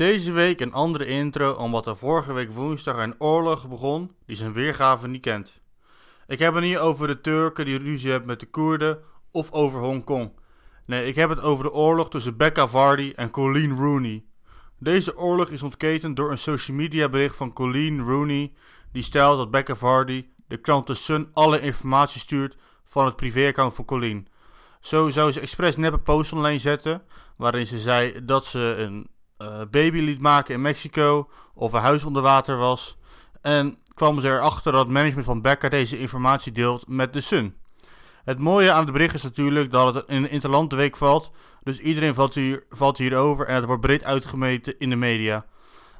Deze week een andere intro omdat er vorige week woensdag een oorlog begon die zijn weergave niet kent. Ik heb het niet over de Turken die ruzie hebben met de Koerden of over Hongkong. Nee, ik heb het over de oorlog tussen Becca Vardy en Colleen Rooney. Deze oorlog is ontketend door een social media bericht van Colleen Rooney die stelt dat Becca Vardy de krant The Sun alle informatie stuurt van het privéaccount van Colleen. Zo zou ze expres neppe post online zetten waarin ze zei dat ze een baby liet maken in Mexico of een huis onder water was. En kwamen ze erachter dat het management van Becca deze informatie deelt met The Sun. Het mooie aan het bericht is natuurlijk dat het in een interlandweek valt. Dus iedereen valt, hier, valt hierover en het wordt breed uitgemeten in de media.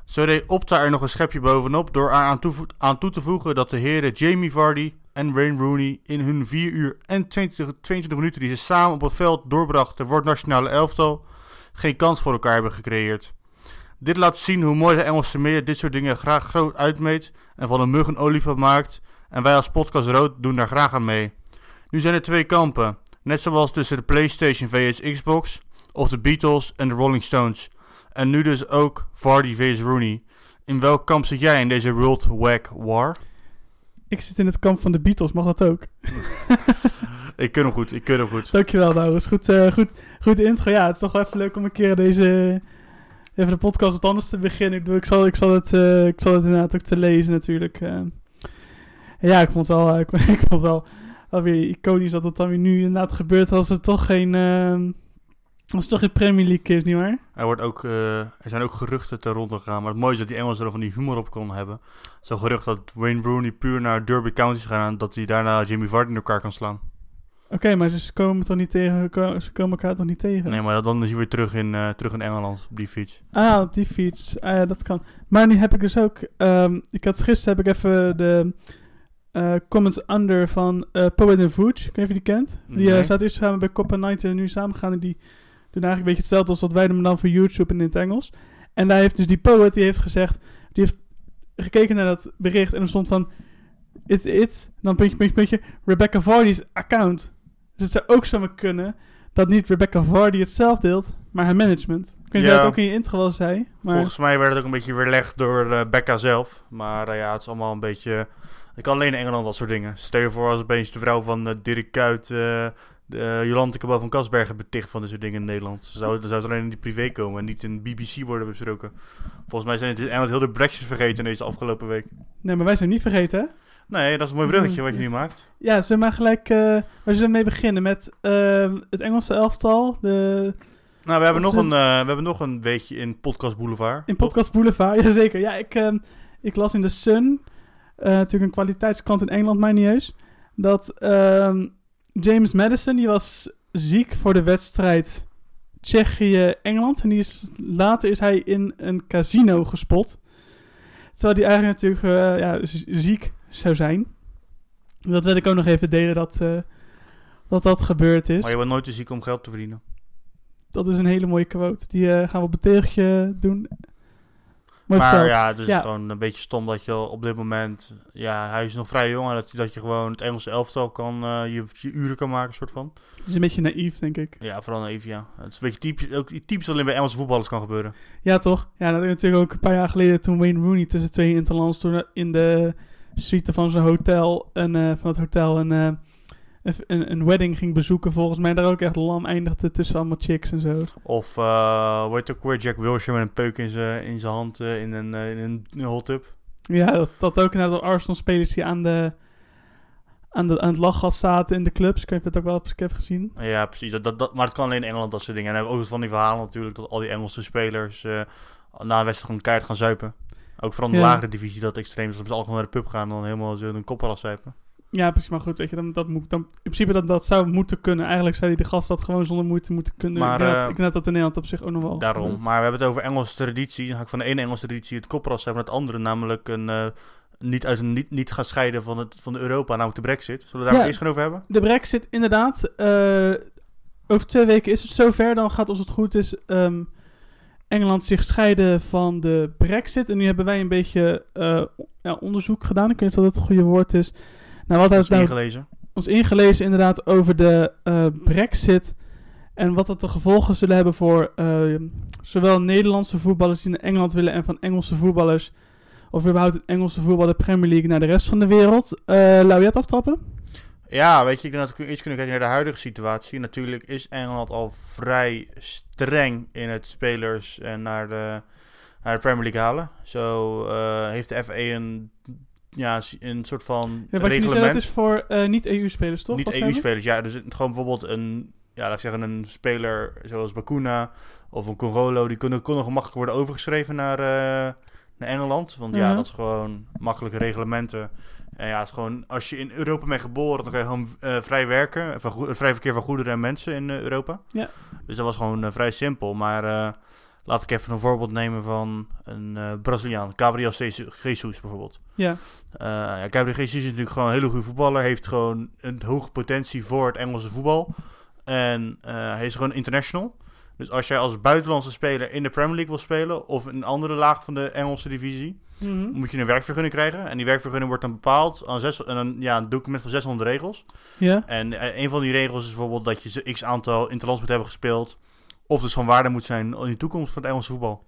Zo deed Opta er nog een schepje bovenop door aan, toevo- aan toe te voegen dat de heren Jamie Vardy en Wayne Rooney in hun 4 uur en 20, 22 minuten die ze samen op het veld doorbrachten het nationale elftal geen kans voor elkaar hebben gecreëerd. Dit laat zien hoe mooi de Engelse media dit soort dingen graag groot uitmeet en van een mug een olifant maakt. En wij als podcast Rood doen daar graag aan mee. Nu zijn er twee kampen, net zoals tussen de PlayStation vs Xbox of de Beatles en de Rolling Stones. En nu dus ook Vardy vs Rooney. In welk kamp zit jij in deze World Wack War? Ik zit in het kamp van de Beatles, mag dat ook? Ik ken hem goed, ik ken hem goed. Dankjewel, Laurens. Goed, eh, goed, goed intro. Ja, het is toch wel even leuk om een keer deze... Even de podcast wat anders te beginnen. Ik, bedoel, ik, zal, ik, zal het, eh, ik zal het inderdaad ook te lezen natuurlijk. eh. ja, ik vond het wel, ik, ik vond het wel, wel weer iconisch dat het dan weer nu inderdaad gebeurt als het toch geen... als het toch geen Premier League is, nietwaar? Er, wordt ook, er zijn ook geruchten ter ronde gegaan. Maar het mooie is dat die Engelsen er van die humor op konden hebben. Zo'n gerucht dat Wayne Rooney puur naar Derby County is gaan. En dat hij daarna Jimmy Vardy in elkaar kan slaan. Oké, maar ze komen toch niet tegen, ze komen elkaar toch niet tegen? Nee, maar dan is hij weer terug in, eh, terug in Engeland op die fiets. Ah, op die fiets. Ah, ja, dat kan. Maar nu heb ik dus ook... ehm, ik had gisteren heb ik even de eh, comments under van eh Poet and Vooch. Ik weet niet of je die kent. Die Nee. zaten eerst samen bij Coppa 90 en nu samen gaan. En die doen eigenlijk een beetje hetzelfde als wat wij doen, dan voor YouTube en in het Engels. En daar heeft dus die Poet, die heeft gezegd... Die heeft gekeken naar dat bericht en er stond van... It, it's, dan puntje, puntje, puntje, Rebecca Vardy's account. Dus het zou ook zomaar kunnen dat niet Rebecca Vardy het zelf deelt, maar haar management. Ik weet niet of Ja. jij dat ook in je intro wel zei. Maar Volgens mij werd het ook een beetje weerlegd door eh, Becca zelf. Maar eh, ja, het is allemaal een beetje... Ik kan alleen in Engeland dat soort dingen. Stel je voor als opeens de vrouw van eh, Dirk Kuyt... eh de Jolante Cabal van Kasbergen beticht van dit soort dingen in Nederland. Zou, dan zou het alleen in die privé komen en niet in BBC worden besproken. Volgens mij zijn het in Engeland heel de Brexit vergeten deze afgelopen week. Nee, maar wij zijn niet vergeten, hè? Nee, dat is een mooi bruggetje wat je nu maakt. Ja, zullen we maar gelijk... eh waar zullen we mee beginnen? Met eh, het Engelse elftal, de, Nou, we hebben, nog een, eh, we hebben nog een weekje in Podcast Boulevard. in? Podcast Boulevard. Jazeker. Ja, ik, ehm, ik las in The Sun, natuurlijk een kwaliteitskrant in Engeland, niet heus, dat ehm, James Madison, die was ziek voor de wedstrijd Tsjechië-Engeland. En die is, later is hij in een casino gespot. Terwijl hij eigenlijk natuurlijk eh, ja, ziek zou zijn. Dat wil ik ook nog even delen dat eh, dat, dat gebeurd is. Maar je wordt nooit te ziek om geld te verdienen. Dat is een hele mooie quote. Die eh, gaan we op het tegeltje doen. Mooi maar verteld. ja, het is Ja. gewoon een beetje stom dat je op dit moment... Ja, hij is nog vrij jong en dat, dat je gewoon het Engelse elftal kan... eh, je, je uren kan maken, soort van. Het is een beetje naïef, denk ik. Ja, vooral even, ja. Het is een beetje typisch, ook typisch alleen bij Engelse voetballers kan gebeuren. Ja, toch? Ja, dat is natuurlijk ook een paar jaar geleden toen Wayne Rooney tussen twee interlands toen in de suite van zijn hotel, een, eh, van het hotel een, eh, een, een, een wedding ging bezoeken. Volgens mij daar ook echt lam eindigde tussen allemaal chicks en zo. Of, eh hoe heet het ook weer, Jack Wilshere met een peuk in zijn in zijn hand eh, in, een, eh, in een, hot tub. Ja, dat, dat ook inderdaad Arsenal-spelers die aan, de, aan, de, aan het lachgas zaten in de clubs. Ik heb het ook wel eens even gezien. Ja, precies. Dat, dat, dat- maar het kan alleen in Engeland, dat soort dingen. En dan hebben we ook van die verhalen natuurlijk, dat al die Engelse spelers eh, na een wedstrijd gewoon keihard gaan zuipen. Ook vooral in de Ja. lagere divisie dat extreem is. Dat ze allemaal naar de pub gaan en dan helemaal zo hun kop eraf zuipen. Ja, precies. Maar goed, weet je, dan, dat moet, dan, in principe dat, dat zou moeten kunnen. Eigenlijk zou die de gast dat gewoon zonder moeite moeten kunnen. Maar, ik, denk dat, eh, ik denk dat dat in Nederland op zich ook nog wel Daarom. Maar we hebben het over Engelse traditie. Dan ga ik van de ene Engelse traditie het kopras hebben, het andere namelijk een... eh, niet, uit een, niet, niet gaan scheiden van, het, van de Europa, namelijk de brexit. Zullen we daar Ja. eerst gaan over hebben? De brexit, inderdaad. eh, over twee weken is het zover. Dan gaat, als het goed is, ehm, Engeland zich scheiden van de brexit. En nu hebben wij een beetje eh, ja, onderzoek gedaan. Ik weet niet of dat het goede woord is. Nou, wat is nou ingelezen. ons ingelezen inderdaad over de eh, brexit. En wat dat de gevolgen zullen hebben voor eh, zowel Nederlandse voetballers die naar Engeland willen en van Engelse voetballers. Of überhaupt het Engelse voetbal, de Premier League, naar de rest van de wereld. Eh Lau, aftrappen? Ja, weet je, ik denk dat we iets kunnen kijken naar de huidige situatie. Natuurlijk is Engeland al vrij streng in het spelers en naar de, naar de Premier League halen. Zo eh, heeft de FA een, ja, een soort van Ja, wat reglement. dat is voor eh, niet-EU-spelers, toch? Wat Niet zijn we? EU-spelers, ja. Dus gewoon bijvoorbeeld een, ja, laat ik zeggen, een speler zoals Bakuna of een Corolo, die kunnen, kunnen gemakkelijk worden overgeschreven naar, eh, naar Engeland. Want ja, dat is gewoon makkelijke reglementen. En ja, het is gewoon, als je in Europa bent geboren, dan kan je gewoon eh, vrij werken. Van vrij verkeer van goederen en mensen in eh, Europa. Ja. Dus dat was gewoon eh, vrij simpel. Maar laat ik even een voorbeeld nemen van een Braziliaan. Gabriel Jesus Jesus bijvoorbeeld. Ja, ja, Gabriel Jesus is natuurlijk gewoon een hele goede voetballer. Heeft gewoon een hoge potentie voor het Engelse voetbal. En hij is gewoon international. Dus als jij als buitenlandse speler in de Premier League wil spelen... of in een andere laag van de Engelse divisie... Mhm. moet je een werkvergunning krijgen. En die werkvergunning wordt dan bepaald aan zes, een, ja, een document van 600 regels. ja. En eh, een van die regels is bijvoorbeeld dat je x aantal interlands moet hebben gespeeld... of dus van waarde moet zijn in de toekomst van het Engelse voetbal.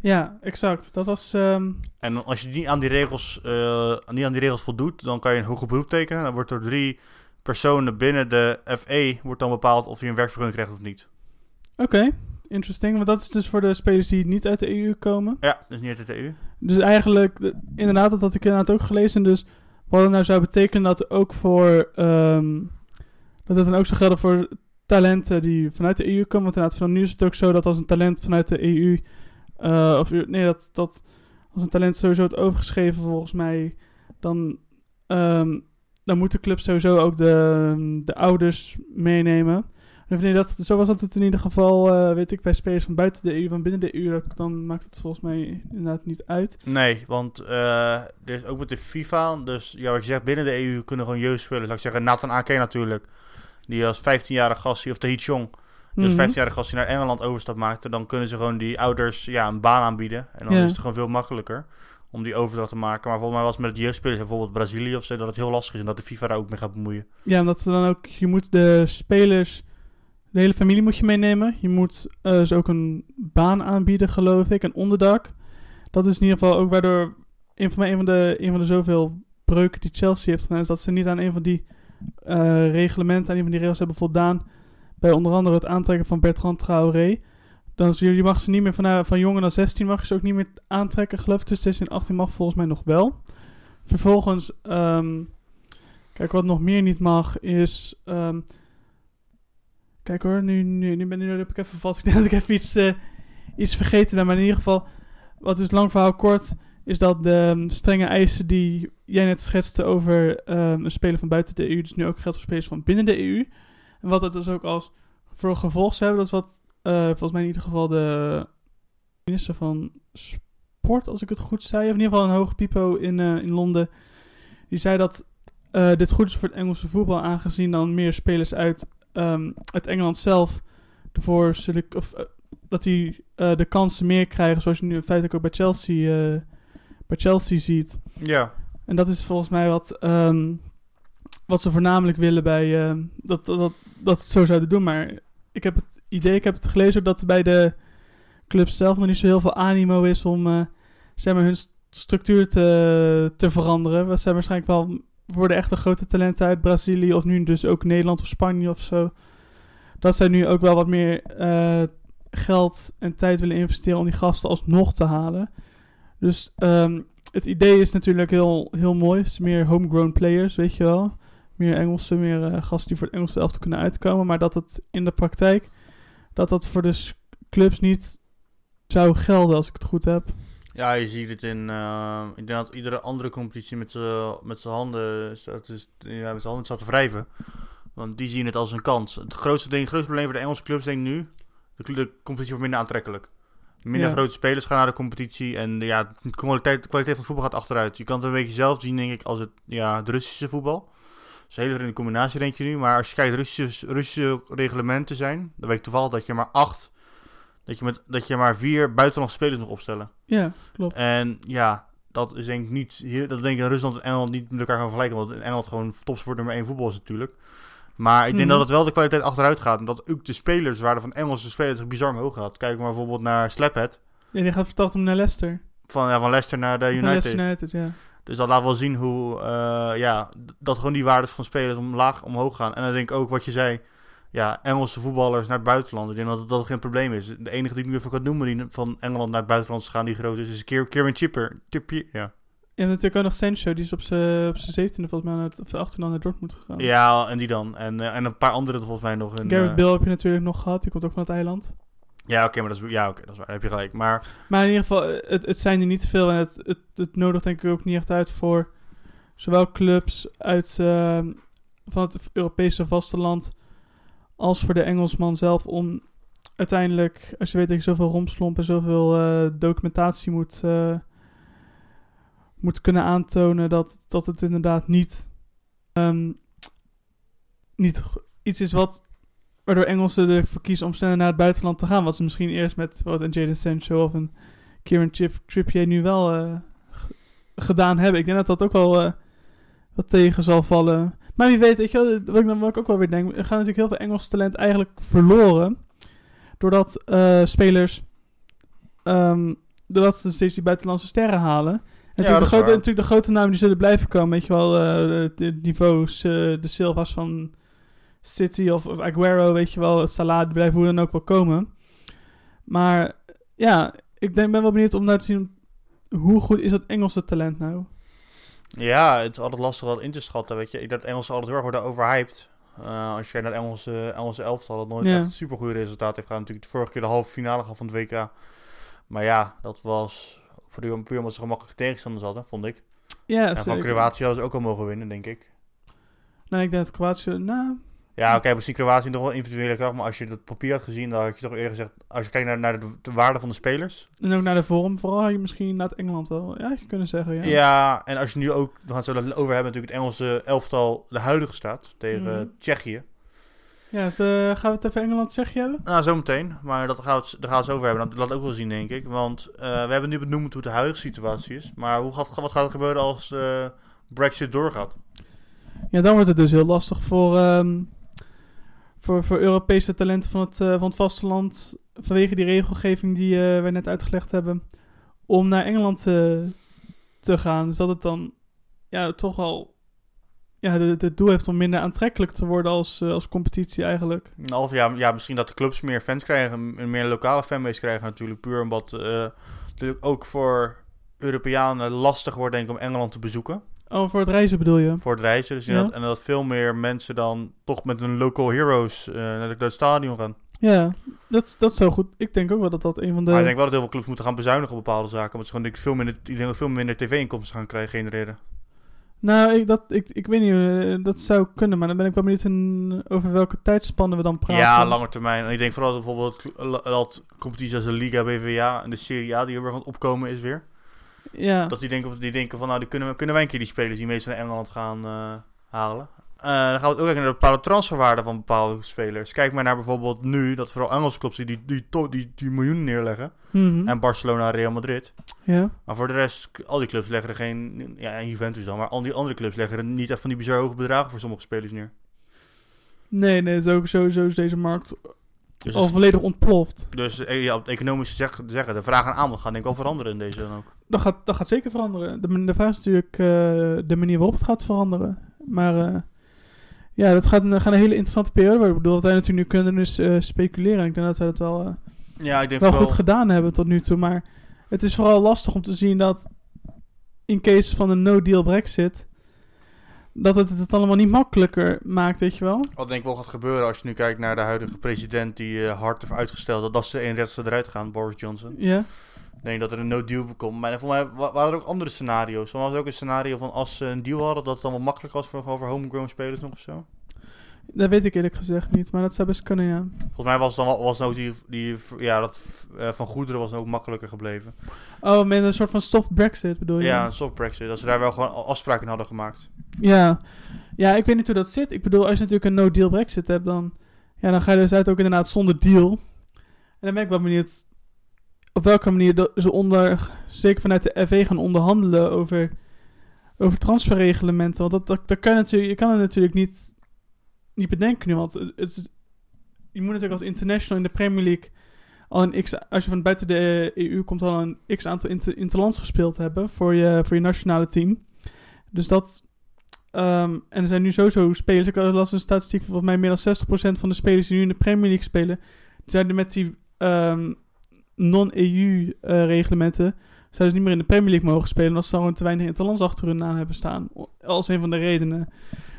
ja, exact. Dat was... ehm, En als je niet aan die regels, eh, niet aan die regels voldoet, dan kan je een hoger beroep tekenen. Dan wordt door drie personen binnen de FE wordt dan bepaald of je een werkvergunning krijgt of niet. Oké, interesting. Want dat is dus voor de spelers die niet uit de EU komen. Ja, dus niet uit de EU. Dus eigenlijk, de- inderdaad, dat had ik inderdaad ook gelezen. Dus wat het nou zou betekenen dat ook voor... ehm, dat het dan ook zou gelden voor talenten die vanuit de EU komen. Want inderdaad, van nu is het ook zo dat als een talent vanuit de EU... eh, of nee, dat, dat als een talent sowieso wordt overgeschreven volgens mij... Dan, ehm, dan moet de club sowieso ook de, de ouders meenemen. En dat, zo was dat het in ieder geval, eh, weet ik, bij spelers van buiten de EU, van binnen de EU, dan maakt het volgens mij inderdaad niet uit. Nee, want eh, er is ook met de FIFA, dus ja, wat je zegt, binnen de EU kunnen gewoon jeugdspelers, laat ik zeggen, Nathan Ake natuurlijk, die als 15-jarige gast, of Tahit Chong, die als Mhm. 15-jarige gast naar Engeland overstap maakte, dan kunnen ze gewoon die ouders ja, een baan aanbieden. En dan Ja. is het gewoon veel makkelijker om die overdracht te maken. Maar volgens mij was het met het jeugdspelers, bijvoorbeeld Brazilië of zo, dat het heel lastig is en dat de FIFA daar ook mee gaat bemoeien. Ja, omdat ze dan ook, je moet de spelers, de hele familie moet je meenemen. Je moet eh, ze ook een baan aanbieden, geloof ik, een onderdak. Dat is in ieder geval ook waardoor, een van de, een van de zoveel breuken die Chelsea heeft gedaan, is dat ze niet aan een van die eh, reglementen, aan een van die regels hebben voldaan. Bij onder andere het aantrekken van Bertrand Traoré. Dan is, je mag ze niet meer van, van jonger dan 16 mag je ze ook niet meer aantrekken, geloof ik. Dus 16 en 18 mag volgens mij nog wel. Vervolgens, ehm, kijk, wat nog meer niet mag is. ehm, kijk hoor, nu, nu, ben, nu heb ik even vast. Ik denk dat ik even iets, eh, iets vergeten ben. Maar in ieder geval, wat is lang verhaal kort, is dat de ehm, strenge eisen die jij net schetste over ehm, een speler van buiten de EU, dus nu ook geldt voor spelers van binnen de EU. En wat dat dus ook als voor gevolg zou hebben, dat is wat eh, volgens mij in ieder geval de minister van Sport, als ik het goed zei, of in ieder geval een hoge pipo in, eh, in Londen, die zei dat dit goed is voor het Engelse voetbal, aangezien dan meer spelers uit, ehm, uit Engeland zelf ervoor zullen, of eh, dat die eh, de kansen meer krijgen, zoals je nu in feite ook bij Chelsea, eh, bij Chelsea ziet. Ja, En dat is volgens mij wat, ehm, wat ze voornamelijk willen bij dat, dat, dat, dat ze het zo zouden doen. Maar ik heb het idee, ik heb het gelezen dat bij de club zelf nog niet zo heel veel animo is om zeg maar, hun st- structuur te, te veranderen. We zijn waarschijnlijk wel voor de echte grote talenten uit Brazilië of nu dus ook Nederland of Spanje of zo. Dat zij nu ook wel wat meer eh, geld en tijd willen investeren om die gasten alsnog te halen. Dus ehm, het idee is natuurlijk heel, heel mooi. Meer homegrown players, weet je wel. Meer Engelsen, meer eh, gasten die voor het Engelse elftal kunnen uitkomen. Maar dat het in de praktijk, dat dat voor de s- clubs niet zou gelden, als ik het goed heb. Ja, je ziet het in. eh, ik denk dat iedere andere competitie met z'n handen, staat, ja, met handen staat te wrijven. Want die zien het als een kans. Het grootste, ding, het grootste probleem voor de Engelse clubs, denk ik nu. De, de competitie wordt minder aantrekkelijk. Minder Ja. grote spelers gaan naar de competitie. En de, ja, de kwaliteit, de kwaliteit van voetbal gaat achteruit. Je kan het een beetje zelf zien, denk ik, als het, ja, het Russische voetbal. Dat is een hele vreemde combinatie, denk je nu. Maar als je kijkt, Russische, Russische reglementen zijn. Dan weet ik toevallig dat je maar acht. Dat je, met, dat je maar vier buitenlandse spelers mag opstellen. Ja, klopt. En ja, dat is denk ik niet. Hier, dat denk ik in Rusland en Engeland niet met elkaar gaan vergelijken. Want in Engeland gewoon topsport nummer 1 voetbal is natuurlijk. Maar ik denk Mhm. dat het wel de kwaliteit achteruit gaat. En dat ook de spelerswaarde van Engelse spelers bizar omhoog gaat. Kijk maar bijvoorbeeld naar Slaphead. Ja, die gaat vertaald om naar Leicester. Van, ja, van Leicester naar de Van United. Leicester United, ja. Dus dat laat wel zien hoe, eh, ja, dat gewoon die waardes van spelers omlaag, omhoog gaan. En dan denk ik ook wat je zei, ja, Engelse voetballers naar het buitenland. Ik denk dat dat geen probleem is. De enige die ik nu even kan noemen die van Engeland naar het buitenland gaan, die groot is, is Kier- Kieran Chipper. Trippier, ja. Hebt natuurlijk ook nog Sancho, die is op zijn op zijn zeventiende volgens mij, of zijn achttiende naar Dortmund gegaan. Ja, en die dan. En, eh, en een paar andere volgens mij nog. Een, eh, Bale heb je natuurlijk nog gehad, die komt ook van het eiland. Ja, oké, maar dat is, ja, oké, dat is waar. Heb je gelijk. Maar Maar in ieder geval, eh, het, het zijn er niet veel en het, het, het nodigt denk ik ook niet echt uit voor zowel clubs uit eh, van het Europese vasteland als voor de Engelsman zelf om uiteindelijk, als je weet dat je zoveel romslomp en zoveel eh, documentatie moet, eh, moet kunnen aantonen dat, dat het inderdaad niet, ehm, niet iets is wat waardoor Engelsen ervoor kiezen om sneller naar het buitenland te gaan. Wat ze misschien eerst met wat een Jadon Sancho of een Kieran Chip, Trippier nu wel eh, gedaan hebben. Ik denk dat dat ook wel wat tegen zal vallen. Maar wie weet, weet je, wel, wat ik dan wat ik ook wel weer denk, er gaan natuurlijk heel veel Engels talent eigenlijk verloren. Doordat eh, spelers, ehm, doordat ze steeds die buitenlandse sterren halen. En dat natuurlijk, de grote, natuurlijk de grote namen die zullen blijven komen. Weet je wel, eh, de niveaus, eh, de Silva's van City of, of Aguero, weet je wel, Salah, die blijven hoe dan ook wel komen. Maar ja, ik denk, ben wel benieuwd om nou te zien hoe goed is dat Engelse talent nou. Ja, het is altijd lastig dat in te schatten, weet je. Ik dat Engelsen altijd heel erg worden overhyped. Eh, als je kijkt naar het Engelse, Engelse elftal, dat nooit Ja. echt super goede resultaat heeft gehad. Natuurlijk de vorige keer de halve finale gehad van het WK. Maar ja, dat was puur, puur omdat ze gemakkelijke tegenstanders hadden, vond ik. Ja, En van. Kroatië hadden ze ook al mogen winnen, denk ik. Nou, ik denk dat Kroatië, nou, Ja, oké, misschien Kroatië nog wel individuele kracht, maar als je het papier had gezien, dan had je toch eerder gezegd, als je kijkt naar, naar de, de waarde van de spelers. en ook naar de vorm, vooral had je misschien naar het Engeland wel, ja, je kunnen zeggen, ja. Ja. en als je nu ook, we gaan het zo over hebben, natuurlijk het Engelse elftal, de huidige staat, tegen Mhm. Tsjechië. Ja, dus, eh, gaan we het even Engeland zeggen hebben? Nou, zometeen, maar dat gaan we het, daar gaan we het over hebben. Dat laat ook wel zien, denk ik. Want eh, we hebben nu benoemd hoe de huidige situatie is, maar hoe gaat, wat gaat er gebeuren als eh, Brexit doorgaat? Ja, dan wordt het dus heel lastig voor, ehm, voor, voor Europese talenten van het, eh, van het vasteland, vanwege die regelgeving die eh wij net uitgelegd hebben, om naar Engeland eh, te gaan. Dus dat het dan ja, toch al ja, het het doel heeft om minder aantrekkelijk te worden als, als competitie eigenlijk. Een half jaar, ja, misschien dat de clubs meer fans krijgen, een meer lokale fanbase krijgen natuurlijk. Puur omdat eh natuurlijk ook voor Europeanen lastig wordt, denk ik, om Engeland te bezoeken. Oh, voor het reizen bedoel je? Voor het reizen. Dus Ja. dat, en dat veel meer mensen dan toch met hun local heroes eh, naar, het- stadion gaan. Ja, dat, dat is zo goed. Ik denk ook wel dat dat een van de... Maar ik denk wel dat heel veel clubs moeten gaan bezuinigen op bepaalde zaken. Want ze gewoon denk ik, veel minder, ik denk veel minder tv-inkomsten gaan krijgen, genereren. Nou, ik, dat, ik, ik weet niet, eh, dat zou kunnen, maar dan ben ik wel benieuwd in, over welke tijdspannen we dan praten. Ja, lange termijn. En ik denk vooral dat bijvoorbeeld dat competities als de Liga, BVA en de Serie A die heel erg aan het opkomen is weer. Ja, Dat die denken, die denken van, nou, die kunnen, we, kunnen wij een keer die spelers die meestal naar Engeland gaan eh, halen. Eh, dan gaan we ook kijken naar de bepaalde transferwaarden van bepaalde spelers. Kijk maar naar bijvoorbeeld nu, dat vooral Engelse clubs die die, die, to- die, die miljoenen neerleggen. Mhm. En Barcelona en Real Madrid. ja. Maar voor de rest, al die clubs leggen er geen, ja, en Juventus dan, maar al die andere clubs leggen er niet echt van die bizar hoge bedragen voor sommige spelers neer. Nee, nee, zo, sowieso is deze markt Dus, al volledig ontploft. dus eh, ja, op economisch zeg, zeggen, de vraag en aanbod gaan denk ik wel veranderen in deze dan ook. Dat gaat, dat gaat zeker veranderen. De, de vraag is natuurlijk eh, de manier waarop het gaat veranderen. Maar eh, ja, dat gaat een, gaat een hele interessante periode worden. Ik bedoel, wat wij natuurlijk nu kunnen dus speculeren. En ik denk dat wij dat wel, Ja, ik denk wel vooral... goed gedaan hebben tot nu toe. Maar het is vooral lastig om te zien dat in case van een no-deal brexit... dat het het allemaal niet makkelijker maakt, weet je wel? Wat denk ik wel gaat gebeuren als je nu kijkt naar de huidige president die eh, hard heeft uitgesteld dat, dat ze 31 eruit gaan, Boris Johnson. Ja, Ik denk dat er een no-deal komt. Maar voor mij wa- waren er ook andere scenario's. Er was er ook een scenario van als ze een deal hadden, dat het dan wel makkelijk was voor, voor homegrown spelers nog of zo. Dat weet ik eerlijk gezegd niet, maar dat zou best kunnen, ja. Volgens mij was dan was ook die, die ja, dat eh, van goederen was ook makkelijker gebleven. Oh, met een soort van soft brexit bedoel je? Ja, een soft Brexit. Dat ze daar wel gewoon afspraken in hadden gemaakt. Ja. Ja, ik weet niet hoe dat zit. Ik bedoel, als je natuurlijk een no-deal brexit hebt, dan, ja, dan ga je dus uit ook inderdaad zonder deal. En dan ben ik wel benieuwd op welke manier ze onder, zeker vanuit de FA gaan onderhandelen over, over transferreglementen. Want dat, dat, dat kan natuurlijk, je kan het natuurlijk niet, niet bedenken nu, want het, je moet natuurlijk als international in de Premier League al een x, als je van buiten de EU komt, al een x aantal inter, interlands gespeeld hebben voor je, voor je nationale team. Dus dat, Ehm, en er zijn nu sowieso spelers. Ik las een statistiek van volgens mij meer dan 60% van de spelers die nu in de Premier League spelen. Zijn er met die ehm, non-EU-reglementen. Zouden ze niet meer in de Premier League mogen spelen. Omdat ze gewoon te weinig interlands achter hun naam hebben staan. Als een van de redenen.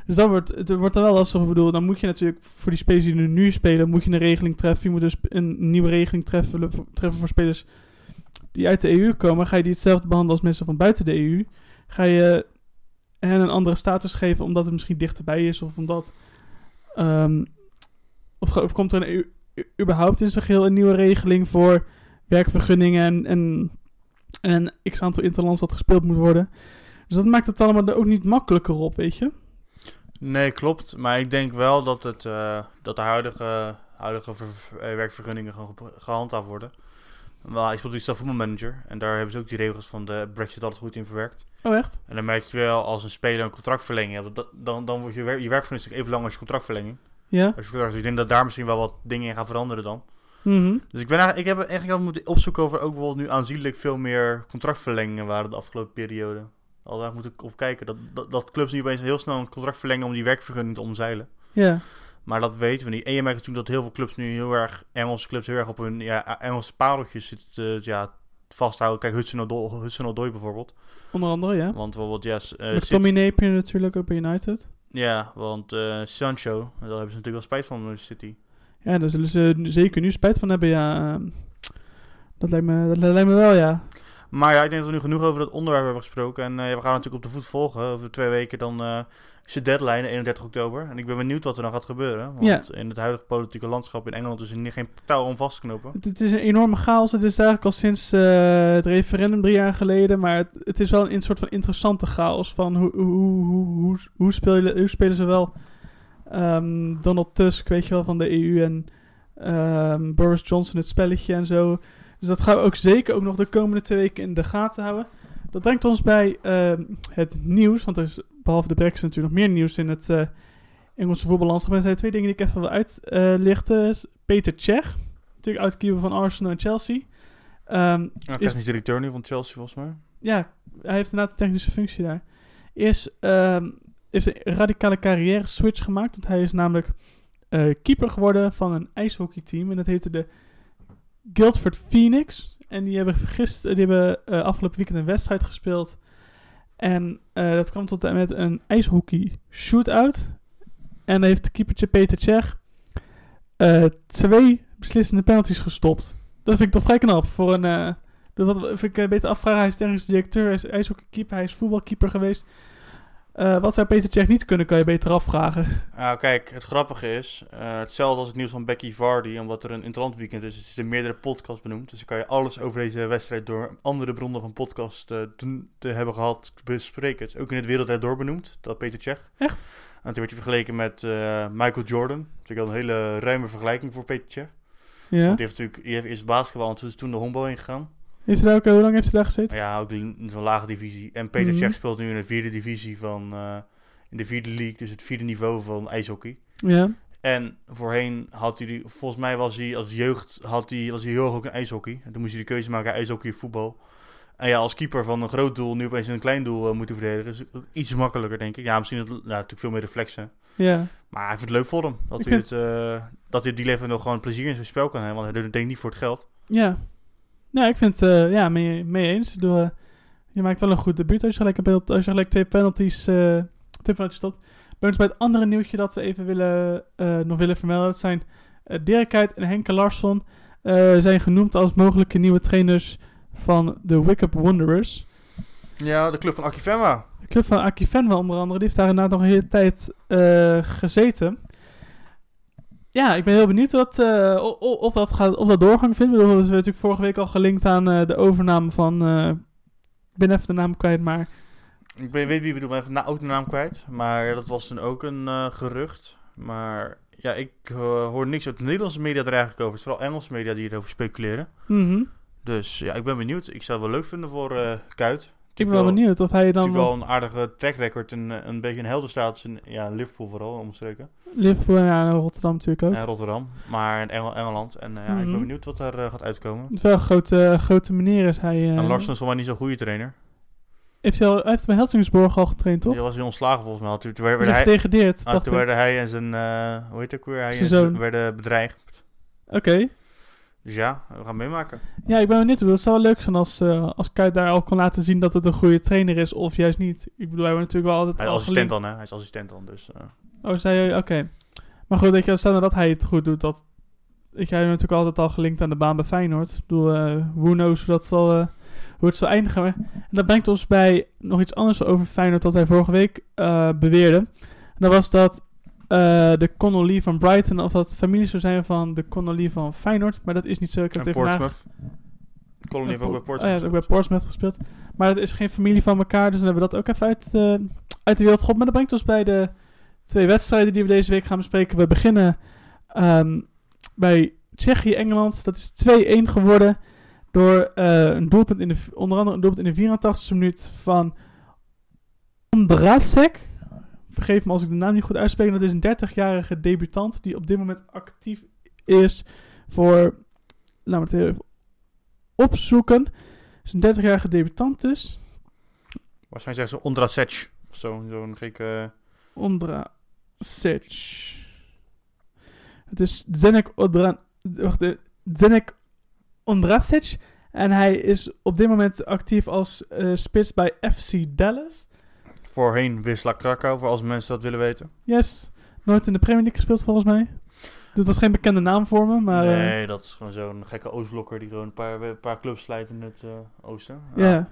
Dus dan wordt het wordt dan wel lastig. Ik bedoel, dan moet je natuurlijk voor die spelers die nu spelen. Moet je een regeling treffen. Je moet dus een nieuwe regeling treffen, treffen voor spelers die uit de EU komen. Ga je die hetzelfde behandelen als mensen van buiten de EU. Ga je hen een andere status geven omdat het misschien dichterbij is of omdat. ehm, of, komt er een, überhaupt in zijn geheel een nieuwe regeling voor werkvergunningen en, en, en x aantal interlands dat gespeeld moet worden. Dus dat maakt het allemaal er ook niet makkelijker op, weet je? Nee, klopt. Maar ik denk wel dat, het, eh, dat de huidige, huidige eh, werkvergunningen gewoon gehandhaafd worden. Maar ik speel dus zelf voetbalmanager. En daar hebben ze ook die regels van de Brexit altijd goed in verwerkt. Oh, echt? En dan merk je wel als een speler een contractverlenging hebt. Dan, dan wordt je, wer- je werkvergunning even lang als je contractverlenging. Ja? Als je dus ik denk dat daar misschien wel wat dingen in gaan veranderen dan. Mhm. Dus ik, ben eigenlijk, ik heb eigenlijk al moeten opzoeken over ook wel nu aanzienlijk veel meer contractverlengingen waren de afgelopen periode. Al daar moet ik op kijken. Dat, dat, dat clubs nu opeens heel snel een contract verlengen om die werkvergunning te omzeilen. Ja. Maar dat weten we niet. En je merkt natuurlijk dat heel veel clubs nu heel erg, Engelse clubs heel erg op hun ja, Engelse pareltjes zitten te, ja, vasthouden. Kijk, Hudson Odoi, Hudson Odoi bijvoorbeeld. Onder andere, ja. Want bijvoorbeeld, ja, s- eh, Met Tommy Napier natuurlijk ook bij United. ja, want eh, Sancho, daar hebben ze natuurlijk wel spijt van bij City. Ja, daar zullen ze zeker nu spijt van hebben, ja. Ehm, Dat lijkt me, dat lijkt me wel, ja. Maar ja, ik denk dat we nu genoeg over dat onderwerp hebben gesproken. En eh, we gaan natuurlijk op de voet volgen. Over twee weken dan eh, is de deadline, 31 oktober. En ik ben benieuwd wat er dan gaat gebeuren. Want in het huidige politieke landschap in Engeland is er niet- geen touw om vast te knopen. Het, het is een enorme chaos. Het is eigenlijk al sinds eh, het referendum drie jaar geleden. Maar het, het is wel een, soort van interessante chaos. Van hoe, hoe, hoe, hoe, hoe, spelen, hoe spelen ze wel ehm, Donald Tusk, weet je wel, van de EU en ehm, Boris Johnson het spelletje en zo. Dus dat gaan we ook zeker ook nog de komende twee weken in de gaten houden. Dat brengt ons bij ehm, het nieuws. Want er is behalve de Brexit natuurlijk nog meer nieuws in het eh, Engelse voetballandschap. En er zijn twee dingen die ik even wil uitlichten. Peter Cech, natuurlijk oud-keeper van Arsenal en Chelsea. Ehm, Ja, technisch directeur nu van Chelsea volgens mij. ja, hij heeft inderdaad een technische functie daar. Eerst ehm, heeft hij een radicale carrière switch gemaakt. Want hij is namelijk eh, keeper geworden van een ijshockeyteam. En dat heette de Guildford Phoenix. En die hebben, gisteren, die hebben eh, afgelopen weekend een wedstrijd gespeeld. En eh, dat kwam tot en met een ijshockey shootout. En heeft keepertje Peter Cech eh, twee beslissende penalties gestopt. Dat vind ik toch vrij knap voor een... wat vind ik beter afvragen. Hij is technisch directeur, hij is ijshockeykeeper, hij is voetbalkeeper geweest. Eh, wat zou Peter Cech niet kunnen, kan je beter afvragen. Nou, kijk, het grappige is, eh, hetzelfde als het nieuws van Becky Vardy, omdat er een interlandweekend is, is er meerdere podcasts benoemd. Dus dan kan je alles over deze wedstrijd door andere bronnen van podcast eh, te, te hebben gehad bespreken. Het is ook in het Wereldrijd door benoemd, dat Peter Cech. Echt? En toen werd hij vergeleken met Michael Jordan. Natuurlijk al een hele ruime vergelijking voor Peter Cech. Ja. Want die heeft natuurlijk die heeft eerst basketbal en toen is toen de honkbal ingegaan. Is hij ook, hoe lang heeft hij daar gezeten? Ja, ook in zo'n lage divisie. En Peter. Cech speelt nu in de vierde divisie van, eh, in de vierde league, dus het vierde niveau van ijshockey. Ja. En voorheen had hij, die, volgens mij was hij als jeugd, had hij, was hij heel hoog in ijshockey. En toen moest hij de keuze maken, ijshockey of voetbal. En ja, als keeper van een groot doel nu opeens een klein doel eh, moeten verdedigen. is ook iets makkelijker, denk ik. Ja, misschien het, nou, natuurlijk veel meer reflexen. Ja. Maar hij vindt het leuk voor hem. Dat Ik hij, het, eh, dat hij die leven nog gewoon plezier in zijn spel kan hebben. Want hij doet het denk ik niet voor het geld. Ja. Ja, ik vind het, ja, mee, mee eens. Bedoel, eh, je maakt wel een goed debuut als je gelijk, een penalty- als je gelijk twee penalties, eh twee penalties stopt. Bij ons bij het andere nieuwtje dat we even willen, eh, nog willen vermelden. Dat zijn Dirk Kuyt en Henke Larsson. eh, zijn genoemd als mogelijke nieuwe trainers van de Wickup Wanderers. Ja, de club van Akifemma. De club van Aki Fenwa onder andere. Die heeft daar inderdaad nog een hele tijd eh, gezeten. Ja, ik ben heel benieuwd wat, eh, of, dat gaat, of dat doorgang vindt. We hebben natuurlijk vorige week al gelinkt aan eh, de overname van... eh, ik ben even de naam kwijt, maar... Ik ben, weet wie ik bedoel, maar even na, ook de naam kwijt. Maar dat was toen ook een gerucht. Maar ja, ik hoor niks uit de Nederlandse media er eigenlijk over. Het is vooral Engelse media die erover speculeren. mhm. Dus ja, ik ben benieuwd. Ik zou het wel leuk vinden voor Kuit. Ik ben wel benieuwd of hij dan Natuurlijk wel wel een aardige track record en eh, een beetje een heldenstatus in ja, Liverpool vooral, omstreken. Liverpool en ja, Rotterdam natuurlijk ook. En Rotterdam, maar in Engel- Engeland. En eh, ja, ik Mhm. ben benieuwd wat daar eh, gaat uitkomen. Het is wel een grote, grote meneer is hij. eh. En Larsen is mij niet zo'n goede trainer. heeft hij, al, hij heeft bij Helsingborg al getraind, toch? Die was hij ontslagen volgens mij. Toen, toen, Hij werd hij, gedegradeerd, ah, toen werden hij en zijn, eh, hoe heet het ook weer, hij Zijn en werden bedreigd. Oké. Dus ja, we gaan meemaken. Ja, ik ben benieuwd. Ik Het zou wel leuk zijn als, eh als Kuit daar al kan laten zien dat het een goede trainer is, of juist niet. Ik bedoel, hij wordt natuurlijk wel altijd Hij is al assistent dan, hè? Hij is assistent dan, dus... eh, Oh, zei je? Oké. Maar goed, je, stel nou dat hij het goed doet, dat... Ik heb natuurlijk altijd al gelinkt aan de baan bij Feyenoord. Ik bedoel, eh who knows hoe, dat zal, hoe het zal eindigen. En dat brengt ons bij nog iets anders over Feyenoord dat wij vorige week beweerden. En dat was dat eh, de Connolly van Brighton, of dat familie zou zijn van de Connolly van Feyenoord. Maar dat is niet zo. Ik heb en Portsmouth. Colin heeft ook bij Oh Portsmouth. ja, heeft ook bij Portsmouth gespeeld. Maar het is geen familie van elkaar, dus dan hebben we dat ook even uit, eh, uit de wereld geholpen. Maar dat brengt ons bij de twee wedstrijden die we deze week gaan bespreken. We beginnen ehm, bij Tsjechië-Engeland. Dat is 2-1 geworden door eh, een doelpunt in de, onder andere een doelpunt in de 84e minuut van Ondrasek. Vergeef me als ik de naam niet goed uitspreek. Dat is een 30-jarige debutant die op dit moment actief is voor... Laten we het even opzoeken. Het is een 30-jarige debutant dus. Waarschijnlijk zeggen ze Ondrasec. Of zo, zo'n gekke... Ondra Sic. Het is Zenek Odran... Wacht, eh, Zenek Ondrasic. En hij is op dit moment actief als eh, spits bij FC Dallas. Voorheen Wisla Krakau, voor als mensen dat willen weten. Yes. Nooit in de Premier League gespeeld volgens mij. Dat was geen bekende naam voor me, maar... eh, nee, dat is gewoon zo'n gekke Oostblokker die gewoon een paar, een paar clubs slijt in het eh, oosten. Ja.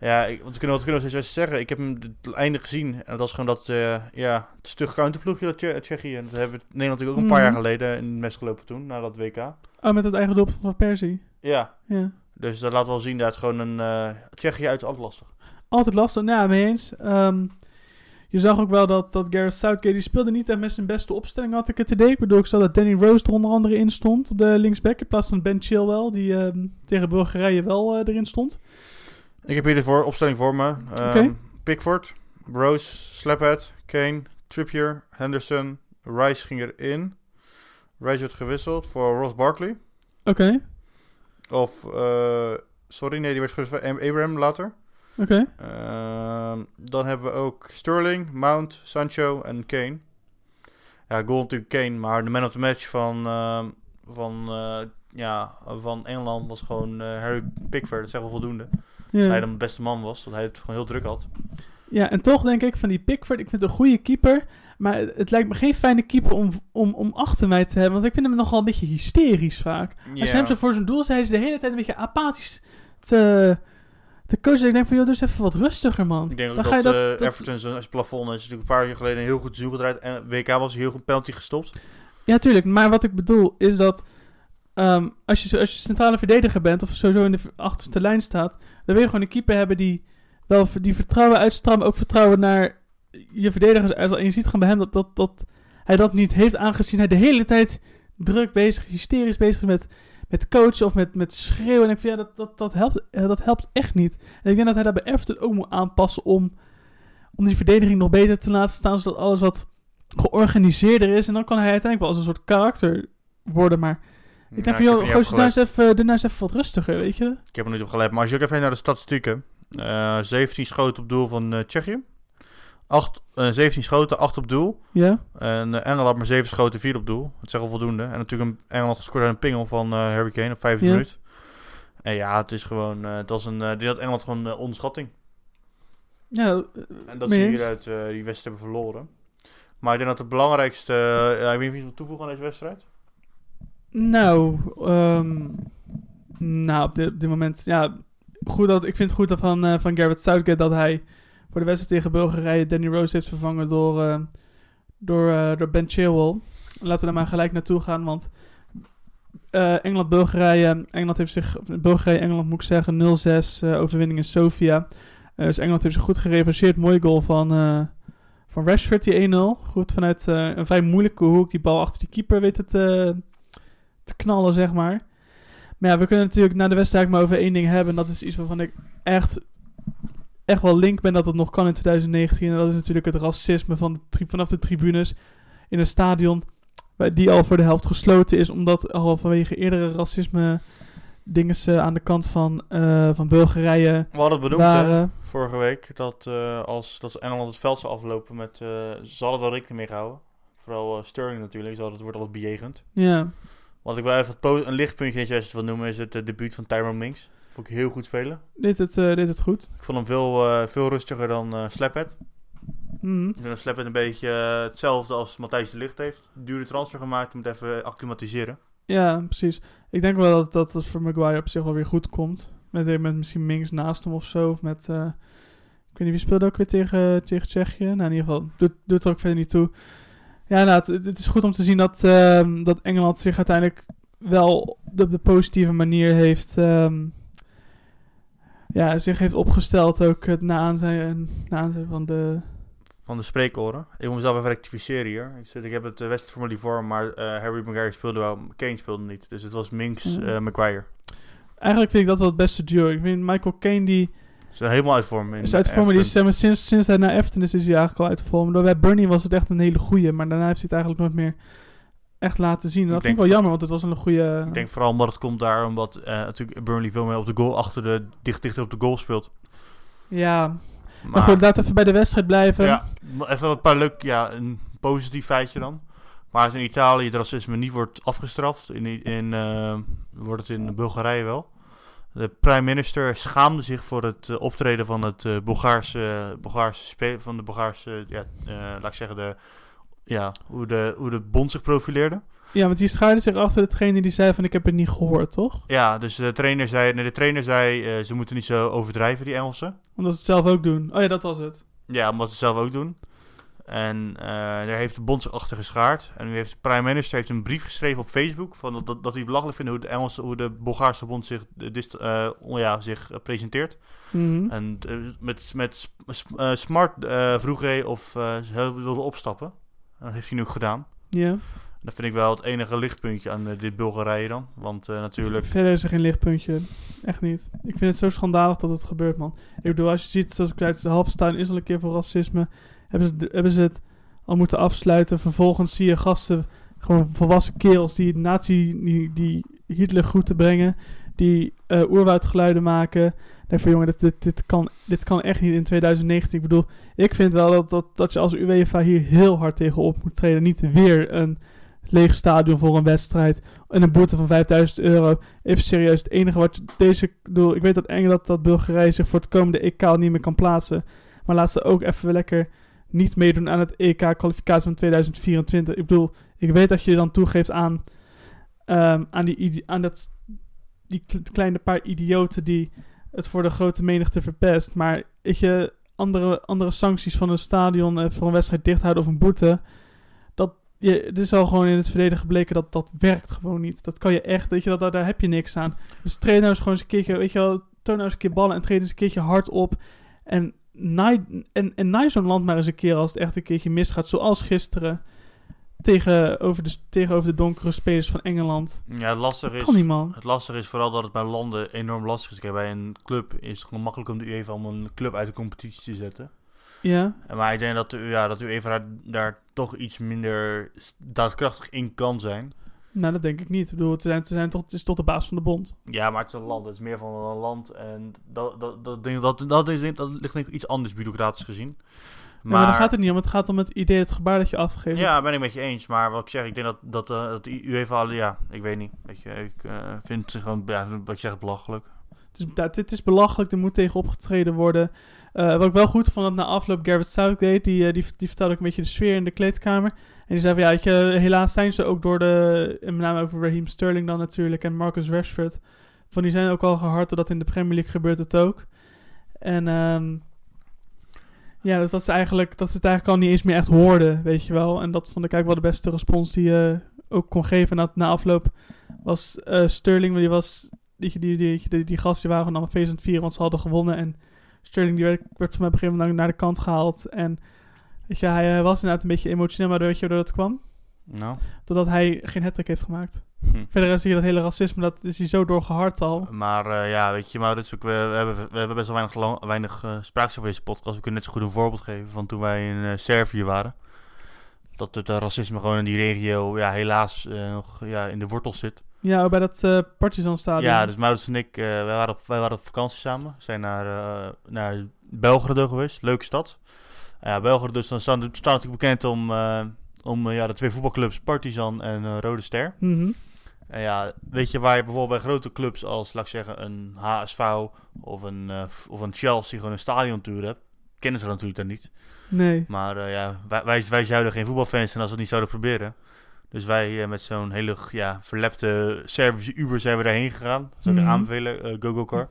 Ja, ik, want we kunnen, wat kunnen we steeds zeggen. Ik heb hem het einde gezien. En dat is gewoon dat, eh, ja, het stug counterploegje dat Tsje- Tsjechië. En dat hebben we Nederland natuurlijk ook een paar Mhm. jaar geleden in het mes gelopen toen, na dat WK. Oh, met het eigen doelpunt van Persie. Ja, Ja. dus dat laat wel zien dat het gewoon een Tsjechië uit is altijd lastig. Altijd lastig. Nou, mee eens. Ehm, je zag ook wel dat, dat Gareth Southgate, die speelde niet echt met zijn beste opstelling, had ik het idee. Ik bedoel, ik zag dat Danny Rose er onder andere in stond, op de linksback, in plaats van Ben Chilwell, die ehm, tegen Bulgarije wel eh, erin stond. Ik heb hier de voor, opstelling voor me. Ehm, Oké. Pickford, Rose, Slaphead, Kane, Trippier, Henderson, Rice ging erin. Rice werd gewisseld voor Ross Barkley. Oké, Of, eh, sorry, nee, die werd gewisseld voor Am- Abraham later. Oké. Ehm, dan hebben we ook Sterling, Mount, Sancho en Kane. Ja, goal natuurlijk Kane, maar de man of the match van, ehm, van, eh, ja, van Engeland was gewoon eh, Harry Pickford. Dat is echt wel voldoende. Dat hij dan de beste man was, dat hij het gewoon heel druk had. ja, en toch denk ik van die Pickford, ik vind het een goede keeper, maar het, lijkt me geen fijne keeper om, om, om achter mij te hebben, want ik vind hem nogal een beetje hysterisch vaak. Als je hem zo voor zijn doel zet, hij is de hele tijd een beetje apathisch te, te coachen. Ik denk van, joh, eens even wat rustiger, man. Ik denk ook Dan dat, ga je dat- eh, dat- Everton zijn plafond is natuurlijk een paar jaar geleden heel goed seizoen gedraaid. En WK was heel goed penalty gestopt. Ja, tuurlijk. Maar wat ik bedoel is dat ehm, als, je, als je centrale verdediger bent of sowieso in de achterste lijn staat, dan wil je gewoon een keeper hebben die wel die vertrouwen uitstraalt, maar ook vertrouwen naar je verdedigers. En je ziet gewoon bij hem dat, dat, dat hij dat niet heeft, aangezien hij de hele tijd druk bezig, hysterisch bezig is met, met coachen of met, met schreeuwen. En ik vind, ja, dat, dat, dat, helpt, eh, dat helpt echt niet. En ik denk dat hij dat bij Everton ook moet aanpassen om, om die verdediging nog beter te laten staan, zodat alles wat georganiseerder is. En dan kan hij uiteindelijk wel als een soort karakter worden. Maar ik denk van, joh, gooi opgelet. even, doe nou eens even wat rustiger, weet je? Ik heb er niet op gelet. Maar als je ook even naar de statistieken. eh 17 schoten op doel van eh, Tsjechië. 8, eh, 17 schoten, 8 op doel. Ja, En eh, Engeland had maar 7 schoten, 4 op doel. Dat is wel voldoende. En natuurlijk een, Engeland gescoord uit een pingel van eh Harry Kane op 5 Ja. minuut. En ja, het is gewoon... eh het was een, eh, die had Engeland gewoon eh, onderschatting. ja eh, En dat mee zie je eens. uit eh, die wedstrijd hebben verloren. Maar ik denk dat het belangrijkste... eh, ja, ik weet niet of je iets wil toevoegen aan deze wedstrijd. Nou, ehm, nou op, dit, op dit moment, ja, goed dat, ik vind het goed dat van, eh, van Garrett Southgate dat hij voor de wedstrijd tegen Bulgarije Danny Rose heeft vervangen door, eh, door, eh, door Ben Chilwell. Laten we daar maar gelijk naartoe gaan, want eh, Engeland-Bulgarije, Engeland heeft zich, Bulgarije-Engeland moet ik zeggen, 0-6 eh, overwinning in Sofia. Dus Engeland heeft zich goed gerevancheerd. Mooie goal van, van Rashford, die 1-0. Goed vanuit een vrij moeilijke hoek, die bal achter die keeper weet het te, te knallen, zeg maar. Maar ja, we kunnen natuurlijk na de wedstrijd maar over één ding hebben. En dat is iets waarvan ik echt, echt wel link ben dat het nog kan in 2019. En dat is natuurlijk het racisme van de vanaf de tribunes in een stadion. Die al voor de helft gesloten is. Omdat al vanwege eerdere racisme dingen aan de kant van, eh, van Bulgarije We hadden het benoemd hè, vorige week dat eh, als dat Engeland het veld zou aflopen met... eh ze hadden er rekening mee gehouden. Vooral eh, Sterling natuurlijk, ze hadden het wordt altijd bejegend. Ja, Wat ik wel even het een lichtpuntje in wil noemen is het eh, debuut van Tyrone Mings. Vond ik heel goed spelen. dit het, dit het goed. Ik vond hem veel, eh, veel rustiger dan eh Slaphead. Mhm. Ik vind Slaphead een beetje hetzelfde als Matthijs de Ligt heeft. Dure transfer gemaakt om het even acclimatiseren. Ja, precies. Ik denk wel dat, dat het voor Maguire op zich wel weer goed komt. Met, met misschien Minks naast hem of zo. Of met, ik weet niet, wie speelde ook weer tegen, tegen Tsjechië? Nou, in ieder geval, doet, doet er ook verder niet toe. Ja, nou, het, het is goed om te zien dat, ehm, dat Engeland zich uiteindelijk wel op de positieve manier heeft, ehm, ja, zich heeft opgesteld. Ook het na aanzijn, na aanzijn van de... Van de spreekoren. Ik moet mezelf even rectificeren hier. Ik, zit, ik heb het uh, wedstrijdformulier voor, maar eh, Harry Maguire speelde wel. Kane speelde niet. Dus het was Minks, eh Maguire. Eigenlijk vind ik dat wel het beste duo. Ik vind Michael Caine die... Zijn helemaal uit vorm. In is uit vorm, maar die is, Everton. zeg maar, sinds, sinds hij naar Everton is, is hij eigenlijk al uit vorm. Bij Burnley was het echt een hele goeie, maar daarna heeft hij het eigenlijk nooit meer echt laten zien. En dat Ik vind ik wel jammer, want het was een goede... Ik denk vooral omdat het komt daar omdat eh, natuurlijk Burnley veel meer op de goal achter de dicht dichter op de goal speelt. Ja, maar, goed, laten we even bij de wedstrijd blijven. ja, even een paar leuk, ja, een positief feitje dan. Maar als in Italië het racisme niet wordt afgestraft, in, in, eh, wordt het in Bulgarije wel. De prime minister schaamde zich voor het eh, optreden van het eh, Bulgaarse, Bulgaarse van de Bulgaarse, ja, laat ik zeggen, de, ja, hoe, de, hoe de bond zich profileerde. Ja, want die schuilde zich achter de trainer die zei van ik heb het niet gehoord, toch? Ja, dus de trainer zei, nee, de trainer zei eh, ze moeten niet zo overdrijven, die Engelsen. Omdat ze het zelf ook doen. Oh ja, dat was het. Ja, omdat ze het zelf ook doen. En eh, daar heeft de bond zich achter geschaard. En nu heeft de prime minister heeft een brief geschreven op Facebook... Van dat, dat, dat hij belachelijk vindt hoe de, Engelse, hoe de Bulgaarse bond zich, eh, dist- oh ja, zich presenteert. Mhm. En met, met Smart vroeg hij of ze wilde opstappen. Dat heeft hij nu ook gedaan. Ja. Dat vind ik wel het enige lichtpuntje aan eh, dit Bulgarije dan. Want eh, natuurlijk... Verder is er geen lichtpuntje. Echt niet. Ik vind het zo schandalig dat het gebeurt, man. Ik bedoel, als je ziet, zoals ik zei, de halve staan is al een keer voor racisme. Hebben ze, hebben ze het al moeten afsluiten. Vervolgens zie je gasten, gewoon volwassen kerels, die nazi, die, die Hitler goed te brengen. Die eh oerwoudgeluiden maken. Denk jongen, dit, dit, kan, dit kan echt niet in 2019. Ik bedoel, ik vind wel dat, dat, dat je als UEFA hier heel hard tegenop moet treden. Niet weer een leeg stadion voor een wedstrijd. En een boete van 5000 euro. Even serieus, het enige wat je deze... Ik weet dat Engeland, dat Bulgarije zich voor het komende EK niet meer kan plaatsen. Maar laat ze ook even lekker niet meedoen aan het EK-kwalificatie van 2024. Ik bedoel, ik weet dat je dan toegeeft aan, ehm, aan, die, aan dat, die kle- kleine paar idioten die het voor de grote menigte verpest. Maar weet je, andere, andere sancties van een stadion eh, voor een wedstrijd dicht houden of een boete... Dat, je, het is al gewoon in het verleden gebleken dat dat werkt gewoon niet. Dat kan je echt, weet je, dat, daar, daar heb je niks aan. Dus train nou eens gewoon eens een keertje, weet je wel, toon nou eens een keer ballen en train eens een keertje hard op. En naai, en, en naai zo'n land maar eens een keer als het echt een keertje misgaat. Zoals gisteren tegenover de, tegenover de donkere spelers van Engeland. Ja, het lastige is... Niet. Het lastige is vooral dat het bij landen enorm lastig is. Kijk, bij een club is het gewoon makkelijk om de UEFA om een club uit de competitie te zetten. Ja, Maar ik denk dat de, ja, dat de UEFA daar, daar toch iets minder daadkrachtig in kan zijn. nou dat denk ik niet. Ik bedoel, het, zijn, het, zijn toch, het is toch de baas van de bond. Ja, maar het is een land. Het is meer van een land. En dat, dat, dat, denk, dat, dat, is, dat ligt denk ik iets anders bureaucratisch gezien. Maar, maar daar gaat het niet om. Het gaat om het idee, het gebaar dat je afgeeft. Ja, ben ik met je eens. Maar wat ik zeg, ik denk dat, dat, eh, dat UEFA... Ja, ik weet niet. Weet je, ik eh, vind het gewoon... Ja, wat je zegt, belachelijk. Dus dat, dit is belachelijk, er moet tegen opgetreden worden. Eh, wat ik wel goed vond, dat na afloop Garrett Southgate, die, die, die vertelde ook een beetje de sfeer in de kleedkamer. En die zei van ja, weet je, helaas zijn ze ook door de, met name over Raheem Sterling dan natuurlijk en Marcus Rashford, Van die zijn ook al gehard, doordat in de Premier League gebeurt het ook. En ehm, ja, dus dat is eigenlijk, dat ze het eigenlijk al niet eens meer echt hoorden, weet je wel. En dat vond ik eigenlijk wel de beste respons die je ook kon geven na, na afloop. Was eh, Sterling, die was, die, die, die, die, die gasten waren allemaal feest aan het want ze hadden gewonnen. En Sterling die werd, werd van mij op een gegeven naar de kant gehaald. En weet je, hij was inderdaad een beetje emotioneel, maar weet je waardoor dat kwam? Nou. Doordat hij geen hat heeft gemaakt. Hm. Verder zie je dat hele racisme, dat is hij zo doorgehard al. Maar eh, ja, weet je, Maurits, ook, we, we, hebben, we hebben best wel weinig, lang- weinig eh spraaks over deze podcast. We kunnen net zo goed een voorbeeld geven van toen wij in eh, Servië waren. Dat het racisme gewoon in die regio ja, helaas nog ja, in de wortels zit. Ja, bij dat eh Partizan stadion. Ja, dus Maurits en ik, wij, waren op, wij waren op vakantie samen. We zijn naar, naar Belgrado geweest, leuke stad. Ja, Belgrado dus, dan staat natuurlijk bekend om, om eh, ja, de twee voetbalclubs Partizan en eh, Rode Ster. Mhm. En ja, weet je waar je bijvoorbeeld bij grote clubs als, laat ik zeggen, een HSV of een, eh, of een Chelsea gewoon een stadiontour hebt, kennen ze dat natuurlijk dan niet. Nee. Maar ja, wij, wij, wij zouden geen voetbalfans zijn als we het niet zouden proberen. Dus wij met zo'n hele ja, verlepte Servische Uber zijn we daarheen gegaan. Dat zou ik Mhm. aanbevelen, eh GoGo-car.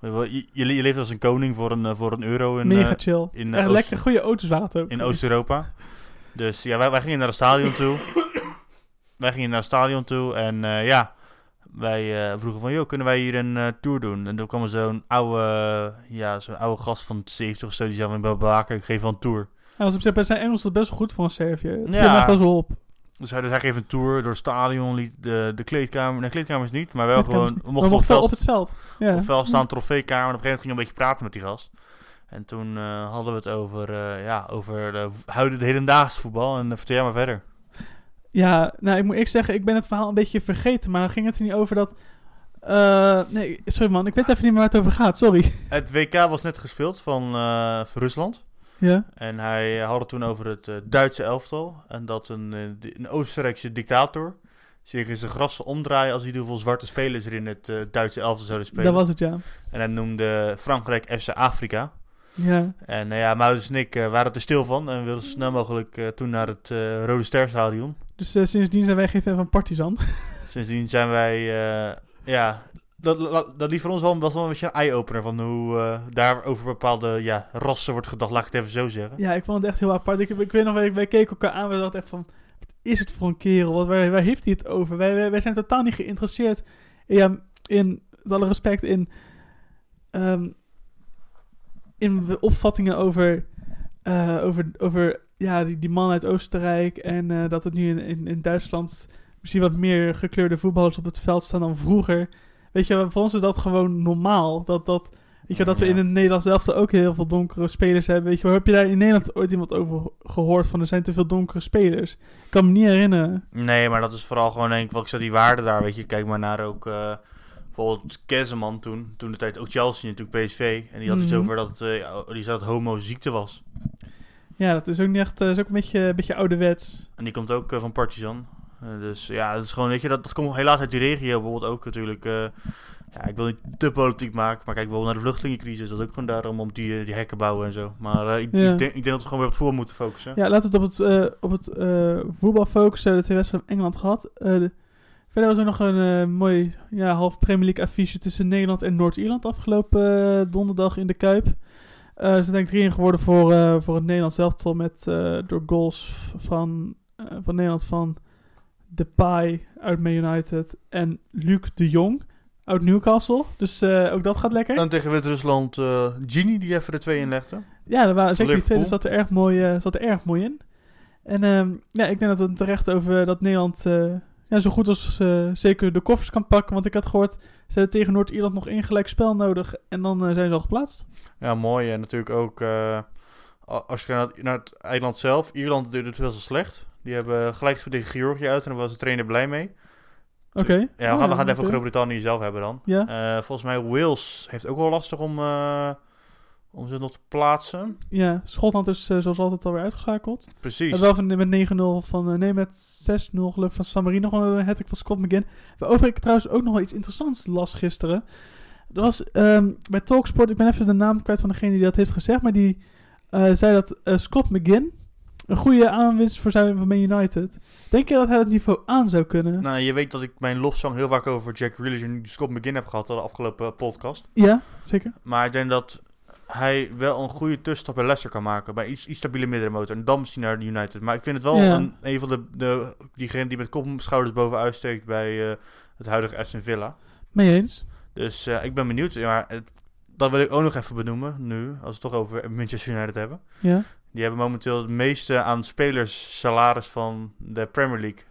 Je, je, je leeft als een koning voor een, voor een euro in, Mega in, Oost- lekker goede auto's ook. in Oost-Europa. Dus ja, wij, wij gingen naar het stadion toe. wij gingen naar het stadion toe en eh, ja, wij eh, vroegen van, joh, kunnen wij hier een eh, tour doen? En toen kwam er zo'n oude, ja, zo'n oude gast van 70 of zo, die zei van, "Bij Baker, ik geef wel een tour. Hij was op zich bij zijn Engels dat best wel goed voor een Servië. Het Ja. echt best wel op. Dus hij, dus hij geeft een tour door het stadion, liet de, de kleedkamer, nee, kleedkamers niet, maar wel gewoon, we mochten we op, het wel veld, op het veld. Ja. op het veld staan, trofeekamer. En op een gegeven moment ging je een beetje praten met die gast. En toen eh, hadden we het over, eh, ja, over de huidige de hedendaagse voetbal. En vertel jij maar verder. Ja, nou, ik moet ik zeggen, ik ben het verhaal een beetje vergeten. Maar ging het er niet over dat... eh, nee, sorry man, ik weet even niet meer waar het over gaat. Sorry. Het WK was net gespeeld van, eh, van Rusland. Ja. En hij had het toen over het eh, Duitse elftal. En dat een, eh, een Oostenrijkse dictator zich in zijn gras zou omdraaien als hij hoeveel zwarte spelers er in het eh, Duitse elftal zouden spelen. Dat was het, ja. En hij noemde Frankrijk FC Afrika. Ja. En nou ja, Maurits en ik eh, waren er stil van en wilden zo snel mogelijk eh, toen naar het Rode Sterstadion. Dus sindsdien zijn wij geen fan van Partizan. Sindsdien zijn wij, ja, dat, dat, dat liep voor ons wel, was wel een beetje een eye-opener van hoe daar over bepaalde ja, rassen wordt gedacht, laat ik het even zo zeggen. Ja, ik vond het echt heel apart. Ik, ik weet nog, wij, wij keken elkaar aan. We dachten echt van, wat is het voor een kerel? Wat, waar, waar heeft hij het over? Wij, wij, wij zijn totaal niet geïnteresseerd in, ja, in met alle respect, in, ehm, in de opvattingen over, eh, over, over ja, die, die man uit Oostenrijk. En eh, dat het nu in, in, in Duitsland misschien wat meer gekleurde voetballers op het veld staan dan vroeger. Weet je, voor ons is dat gewoon normaal. Dat, dat, weet je, dat we in het Nederlands elftal ook heel veel donkere spelers hebben. Weet je, heb je daar in Nederland ooit iemand over gehoord van er zijn te veel donkere spelers? Ik kan me niet herinneren. Nee, maar dat is vooral gewoon denk ik, wat ik zei, die waarde daar, weet je. Kijk maar naar ook eh, bijvoorbeeld Kezeman toen, toen de tijd ook Chelsea natuurlijk PSV. En die had iets Mhm. over dat, ja, die zei dat homo ziekte was. Ja, dat is ook niet echt, eh, is ook een beetje, een beetje ouderwets. En die komt ook eh, van Partizan. Dus ja, dat is gewoon, weet je, dat, dat komt helaas uit die regio bijvoorbeeld ook natuurlijk. ja, ik wil niet te politiek maken, maar kijk bijvoorbeeld naar de vluchtelingencrisis. Dat is ook gewoon daarom om die, die hekken bouwen en zo. Maar ik, Ja. ik, denk, ik denk dat we gewoon weer op het voetbal moeten focussen. Ja, laten we het op het, op het voetbal focussen. De twee wedstrijden van Engeland gehad. Eh, de- verder was er nog een eh, mooi ja, half Premier League affiche tussen Nederland en Noord-Ierland afgelopen eh, donderdag in de Kuip. Eh ze zijn 3-1 geworden voor, voor het Nederlands elftal met door goals van, van Nederland van Depay uit Man United en Luc de Jong uit Newcastle. Dus ook dat gaat lekker. En tegen Wit-Rusland Gini die even de twee inlegde. Ja, er waren zeker die Liverpool. tweede zat er erg mooi, zat er erg mooi in. En ehm, ja, ik denk dat het terecht over dat Nederland ja, zo goed als eh, zeker de koffers kan pakken. Want ik had gehoord, ze hebben tegen Noord-Ierland nog één gelijk spel nodig. En dan eh, zijn ze al geplaatst. Ja, mooi. En natuurlijk ook eh, als je gaat naar, naar het eiland zelf. Ierland doet het wel slecht. Die hebben gelijk tegen Georgië uit en daar was de trainer blij mee. Oké. Ja, we gaan, we gaan het even Groot-Brittannië zelf hebben dan. Ja, volgens mij Wales heeft ook wel lastig om, om ze nog te plaatsen. ja, Schotland is eh, zoals altijd alweer uitgeschakeld. Precies. hebben wel van, met 9-0 van, eh, nee, met 6-0 geloof ik van San Marino gewoon een hat van Scott McGinn. Waarover ik trouwens ook nog wel iets interessants las gisteren. Er was ehm, bij Talksport, ik ben even de naam kwijt van degene die dat heeft gezegd, maar die eh, zei dat Scott McGinn een goede aanwinst voor zijn van Man United. Denk je dat hij dat niveau aan zou kunnen? Nou, je weet dat ik mijn lofzang heel vaak over Jack Grealish en Scott McGinn heb gehad de afgelopen podcast. Ja, zeker. Maar ik denk dat hij wel een goede tussenstap bij Leicester kan maken. Bij iets, iets stabiele middenmotor. En dan misschien naar de United. Maar ik vind het wel Ja. een, een van de, de... Diegene die met kop en schouders bovenuit steekt bij eh, het huidige Aston Villa. Mee eens. Dus eh, ik ben benieuwd. Ja, maar het- dat wil ik ook nog even benoemen nu. Als we het toch over Manchester United hebben. Ja. Die hebben momenteel het meeste aan spelers salaris van de Premier League.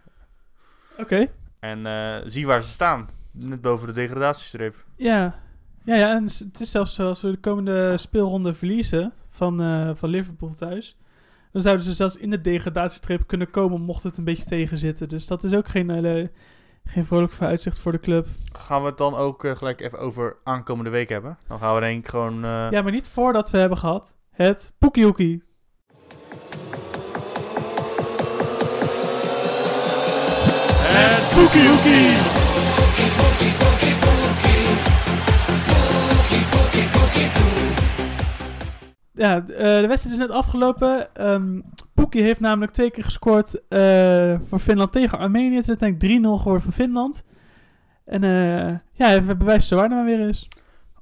Oké. En eh, zie waar ze staan. Net boven de degradatiestreep. Ja. Ja, ja, en het is zelfs zo, als we de komende speelronde verliezen van, eh, van Liverpool thuis, dan zouden ze zelfs in de degradatiestreep kunnen komen mocht het een beetje tegenzitten. Dus dat is ook geen, hele, geen vrolijk vooruitzicht voor de club. Gaan we het dan ook eh, gelijk even over aankomende week hebben. Dan gaan we denk ik gewoon... eh, Ja, maar niet voordat we hebben gehad het Poekiehoekie. Ja, eh, de wedstrijd is net afgelopen. Poekie heeft namelijk twee keer gescoord eh, voor Finland tegen Armenië. Het is uiteindelijk 3-0 geworden voor Finland. En eh, ja, hij bewijst zijn waarde maar weer eens.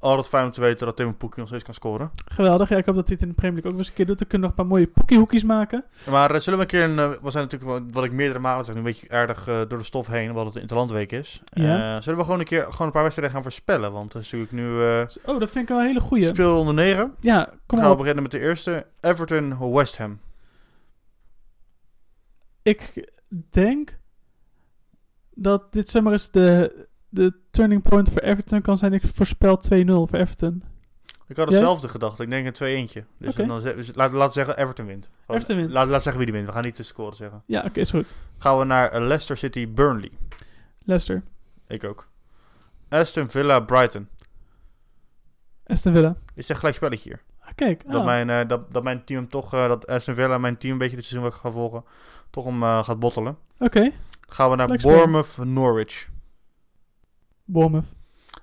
Altijd fijn om te weten dat Tim Poekie nog steeds kan scoren. Geweldig. Ja, ik hoop dat hij het in de Premier League ook weer eens een keer doet. Dan kunnen we nog een paar mooie poekiehoekjes maken. Maar eh, zullen we een keer een... eh, we zijn natuurlijk, wat ik meerdere malen zeg, een beetje aardig eh, door de stof heen, omdat het Interlandweek is. Ja. Zullen we gewoon een keer gewoon een paar wedstrijden gaan voorspellen? Want dat is natuurlijk nu Oh, dat vind ik wel een hele goeie. speel onder 9. Ja, kom gaan we beginnen met de eerste. Everton West Ham. Ik denk dat dit zomaar eens de, de turning point voor Everton kan zijn. Ik voorspel 2-0 voor Everton. Ik had hetzelfde gedacht. Ik denk een 2 eentje. Dus Oké. dan dus laat, laten zeggen Everton wint. Gewoon- Everton wint. Laat, laat zeggen wie die wint. We gaan niet de score zeggen. Ja, oké, is goed. Gaan we naar eh, Leicester City Burnley. Leicester. Ik ook. Aston Villa Brighton. Aston Villa. Is een gelijk spelletje hier. Ah, kijk. Dat, ah. mijn, eh, dat, dat mijn team toch, eh, dat Aston Villa mijn team een beetje dit seizoen wat ik ga volgen, toch eh, gaat bottelen. Oké. Gaan we naar. Bournemouth Norwich. Bournemouth.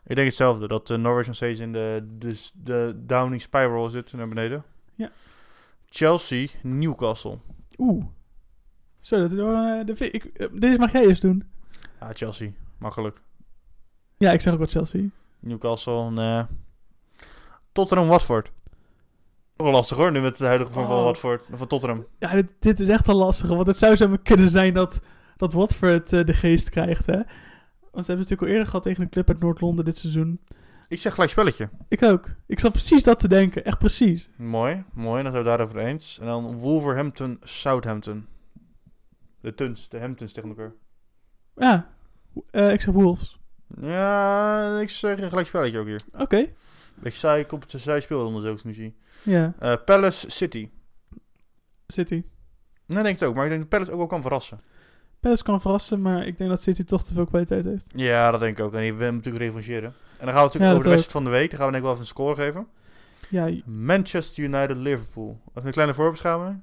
Ik denk hetzelfde, dat eh, Norwich nog steeds in de, de, de downing spiral zit naar beneden. Ja. Chelsea Newcastle. Oeh. Zo, dat is wel, eh, de, ik, eh, deze mag jij eerst doen. Ja, Chelsea. Makkelijk. Ja, ik zeg ook wat Chelsea. Newcastle, nee. Tottenham Watford. Wel lastig hoor, nu met het huidige vorm van Oh. Watford, van Tottenham. Ja, dit, dit is echt een lastige. Want het zou zomaar kunnen zijn dat, dat Watford eh, de geest krijgt, hè. Want ze hebben het natuurlijk al eerder gehad tegen een club uit Noord-Londen dit seizoen. Ik zeg gelijk spelletje. Ik ook. Ik zat precies dat te denken. Echt precies. Mooi, mooi, dan zijn we daarover eens. En dan Wolverhampton Southampton. De Tuns, de Hamptons tegen elkaar. Ja. Eh, ik zeg Wolves. Ja, ik zeg een gelijk spelletje ook hier. Oké. Ik zei, ik op het zij speelde ik nu zie. Ja. Eh, Palace City. City. Nee, denk ik het ook. Maar ik denk dat Palace ook wel kan verrassen. Palace kan verrassen, maar ik denk dat City toch te veel kwaliteit heeft. Ja, dat denk ik ook. En die wil natuurlijk revancheren. En dan gaan we natuurlijk Ja, over de wedstrijd van de week. Dan gaan we denk ik wel even een score geven. Ja. Manchester United Liverpool. Even een kleine voorbeschouwing.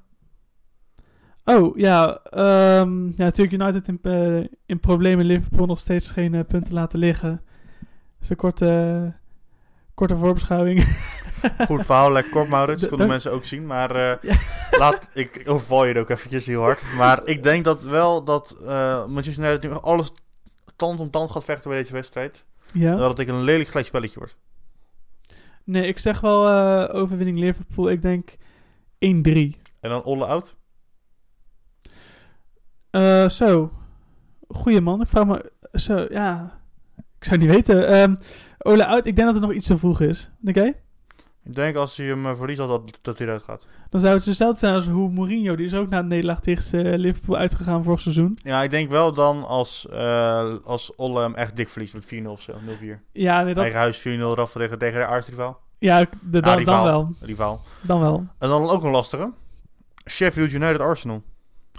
Oh, ja. ehm, ja, natuurlijk United in, eh, in problemen. Liverpool nog steeds geen eh, punten laten liggen. Dus een korte, korte voorbeschouwing. Goed verhaal, lekker kort Maurits. De- konden dank- mensen ook zien. Maar eh, Ja. laat, ik, ik overval je er ook eventjes heel hard. Maar ik denk dat wel dat eh Manchester United nu alles tand om tand gaat vechten bij deze wedstrijd. ja. Dat het een lelijk gelijk spelletje wordt. Nee, ik zeg wel eh, overwinning Liverpool. Ik denk 1-3. En dan Olle out. Zo. Goeie man. Ik vraag me... Zo, ja. Ik zou niet weten. Ole uit. Ik denk dat het nog iets te vroeg is. Denk jij? Ik denk als hij hem eh, verliest dat, dat, dat hij eruit gaat. Dan zou het zo zijn als hoe Mourinho. Die is ook na een nederlaag tegen eh, Liverpool uitgegaan vorig seizoen. Ja, ik denk wel dan als, eh als Olle hem echt dik verliest met 4-0 of zo. 0-4. Ja, nee, dat, Eigen huis 4-0 eraf tegen, tegen de aartsrivaal. ja de, dan, dan rivaal. wel. Rivaal. Dan wel. En dan ook een lastige. Sheffield United Arsenal.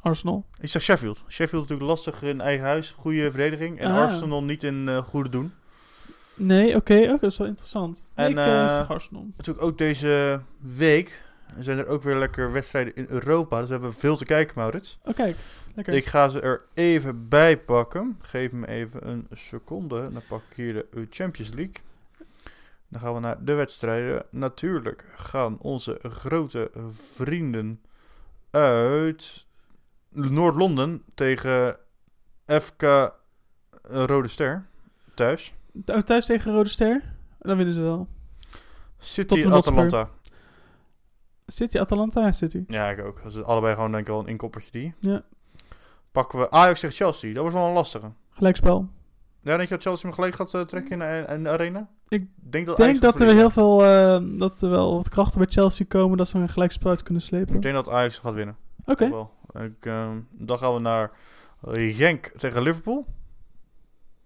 Arsenal. Ik zeg Sheffield. Sheffield natuurlijk lastig in eigen huis. Goede verdediging. En Ah. Arsenal niet in eh, goede doen. Nee, oké. ook dat is wel interessant. Nee, En, ik eh, eh. Natuurlijk ook deze week zijn er ook weer lekker wedstrijden in Europa. Dus we hebben veel te kijken, Maurits. Oh, kijk. Lekker. Ik ga ze er even bij pakken. Geef me even een seconde. Dan pak ik hier de Champions League. Dan gaan we naar de wedstrijden. Natuurlijk gaan onze grote vrienden uit Noord-Londen tegen FK Rode Ster. Thuis. Oh, thuis tegen Rode Ster? Dan winnen ze wel. City. Atalanta. City, Atalanta, City. Ja, ik ook. Is allebei gewoon denk ik wel een inkoppertje die. Ja. Pakken we Ajax tegen Chelsea. Dat wordt wel een lastige. Gelijkspel. Ja, denk je dat Chelsea hem gelijk gaat eh, trekken in, de- in de arena? Ik denk dat denk gaat dat er heel veel, eh, dat er wel wat krachten bij Chelsea komen, dat ze een gelijkspel uit kunnen slepen. Ik denk dat Ajax gaat winnen. Oké. Ehm, dan gaan we naar Genk tegen Liverpool.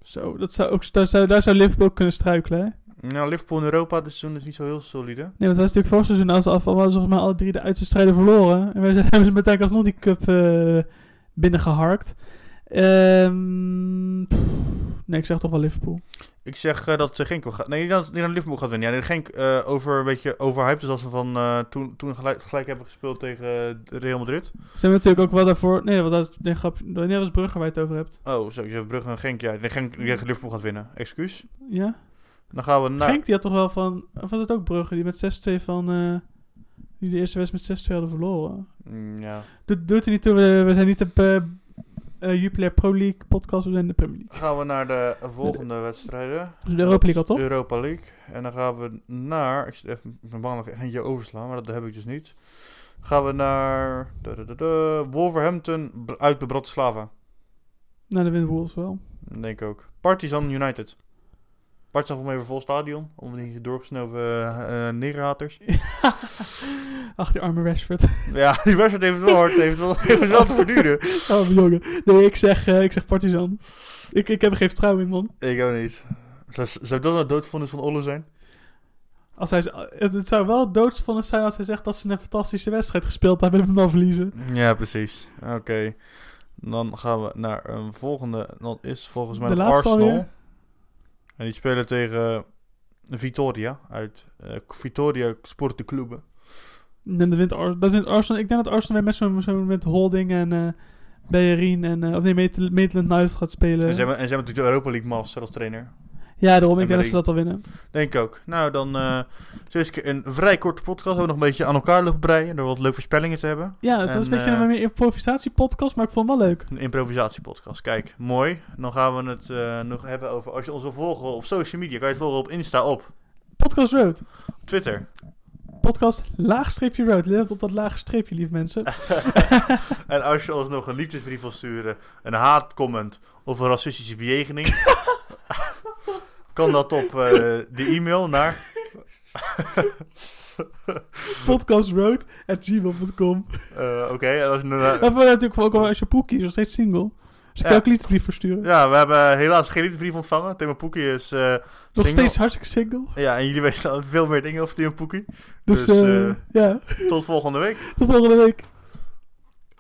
Zo, dat zou ook, daar, zou, daar zou Liverpool kunnen struikelen, hè? Nou, Liverpool in Europa dit seizoen is niet zo heel solide. Nee, want wij is natuurlijk vorig seizoen als, als, als volgens mij alle drie de uitwedstrijden verloren. En wij zijn- hebben ze meteen alsnog die cup eh binnengeharkt. Ehm, pff, nee, ik zeg toch wel Liverpool. Ik zeg eh, dat ze Genk wel gaat... Nee, niet dat, niet dat Liverpool gaat winnen. Ja, dat Genk eh, over een beetje overhyped is als ze van eh, toen, toen gelijk, gelijk hebben gespeeld tegen eh, Real Madrid. Ze hebben natuurlijk ook wel daarvoor... Nee, wat dat is nee, grapje. Wanneer was Brugge waar je het over hebt? Oh, zo, je hebt Brugge en Genk. Ja, denk Genk tegen Liverpool gaat winnen. Excuus. Ja? Dan gaan we naar... Genk die had toch wel van... Of was het ook Brugge die met 6-2 van... eh, die de eerste wedstrijd met 6-2 hadden verloren. Mm, ja. Doet, doet er niet toe, we, we zijn niet de eh, Jupiler Pro League podcast, we zijn de Premier League. Dan gaan we naar de volgende wedstrijden. Dus de Europa League al, toch? Europa League. En dan gaan we naar... Ik zit even mijn baan nog eentje overslaan, maar dat heb ik dus niet. Dan gaan we naar... da, da, da, da, Wolverhampton uit bij Bratislava. Nou, de wint Wolves wel. Denk ik ook. Partizan United. Partizan voor mij even vol stadion. Om die doorgesnoven eh eh, negerhaters. Ach, die arme Rashford. ja, die wedstrijd heeft het wel hard. Heeft het wel, heeft het wel te verduren. oh, mijn jongen. Nee, ik zeg, eh, ik zeg Partizan. Ik, ik heb er geen vertrouwen in, man. Ik ook niet. Zou, zou dat een doodvonnis van Olle zijn? Als hij, het, zou wel doodsvonnis zijn als hij zegt dat ze een fantastische wedstrijd gespeeld hebben en hem dan verliezen. Ja, precies. Oké. Dan gaan we naar een volgende. Dat is volgens mij De Arsenal. alweer? En die spelen tegen Vitoria uit eh Vitoria Sporten Clube. En dat wint, dat wint Arsenal. Ik denk dat Arsenal weer met zo'n zo met Holding en eh Bellerin en... eh, of nee, Maitland- Niles gaat spelen. En ze hebben, en ze hebben natuurlijk de Europa League Master als trainer. Ja, daarom. Ik En denk dat ze dat al winnen. Denk ik ook. Nou, dan uh, is een vrij korte podcast. We hebben nog een beetje aan elkaar lopen breien. Door wat leuke voorspellingen te hebben. Ja, het En, was een beetje eh, een meer improvisatiepodcast, maar ik vond het wel leuk. Een improvisatiepodcast. Kijk, mooi. Dan gaan we het eh, nog hebben over... Als je ons wil volgen op social media, kan je het volgen op Insta, op Podcast Road. Twitter. Podcast laagstreepje road. Let op dat lage streepje, lieve mensen. en als je ons nog een liefdesbrief wil sturen, een haatcomment of een racistische bejegening, kan dat op eh, de e-mail naar. Podcastroad at gmail.com. eh, Oké, en als je nou- En voor natuurlijk ook al als je poekie is nog steeds single. Dus ik Ja. kan ook liefdesbrief versturen. ja, we hebben helaas geen liefdesbrief ontvangen. Thema Poekie is eh, nog single. steeds hartstikke single. Ja, en jullie weten al veel meer dingen over Thema Poekie. Dus, Dus, ja, Tot volgende week. tot volgende week.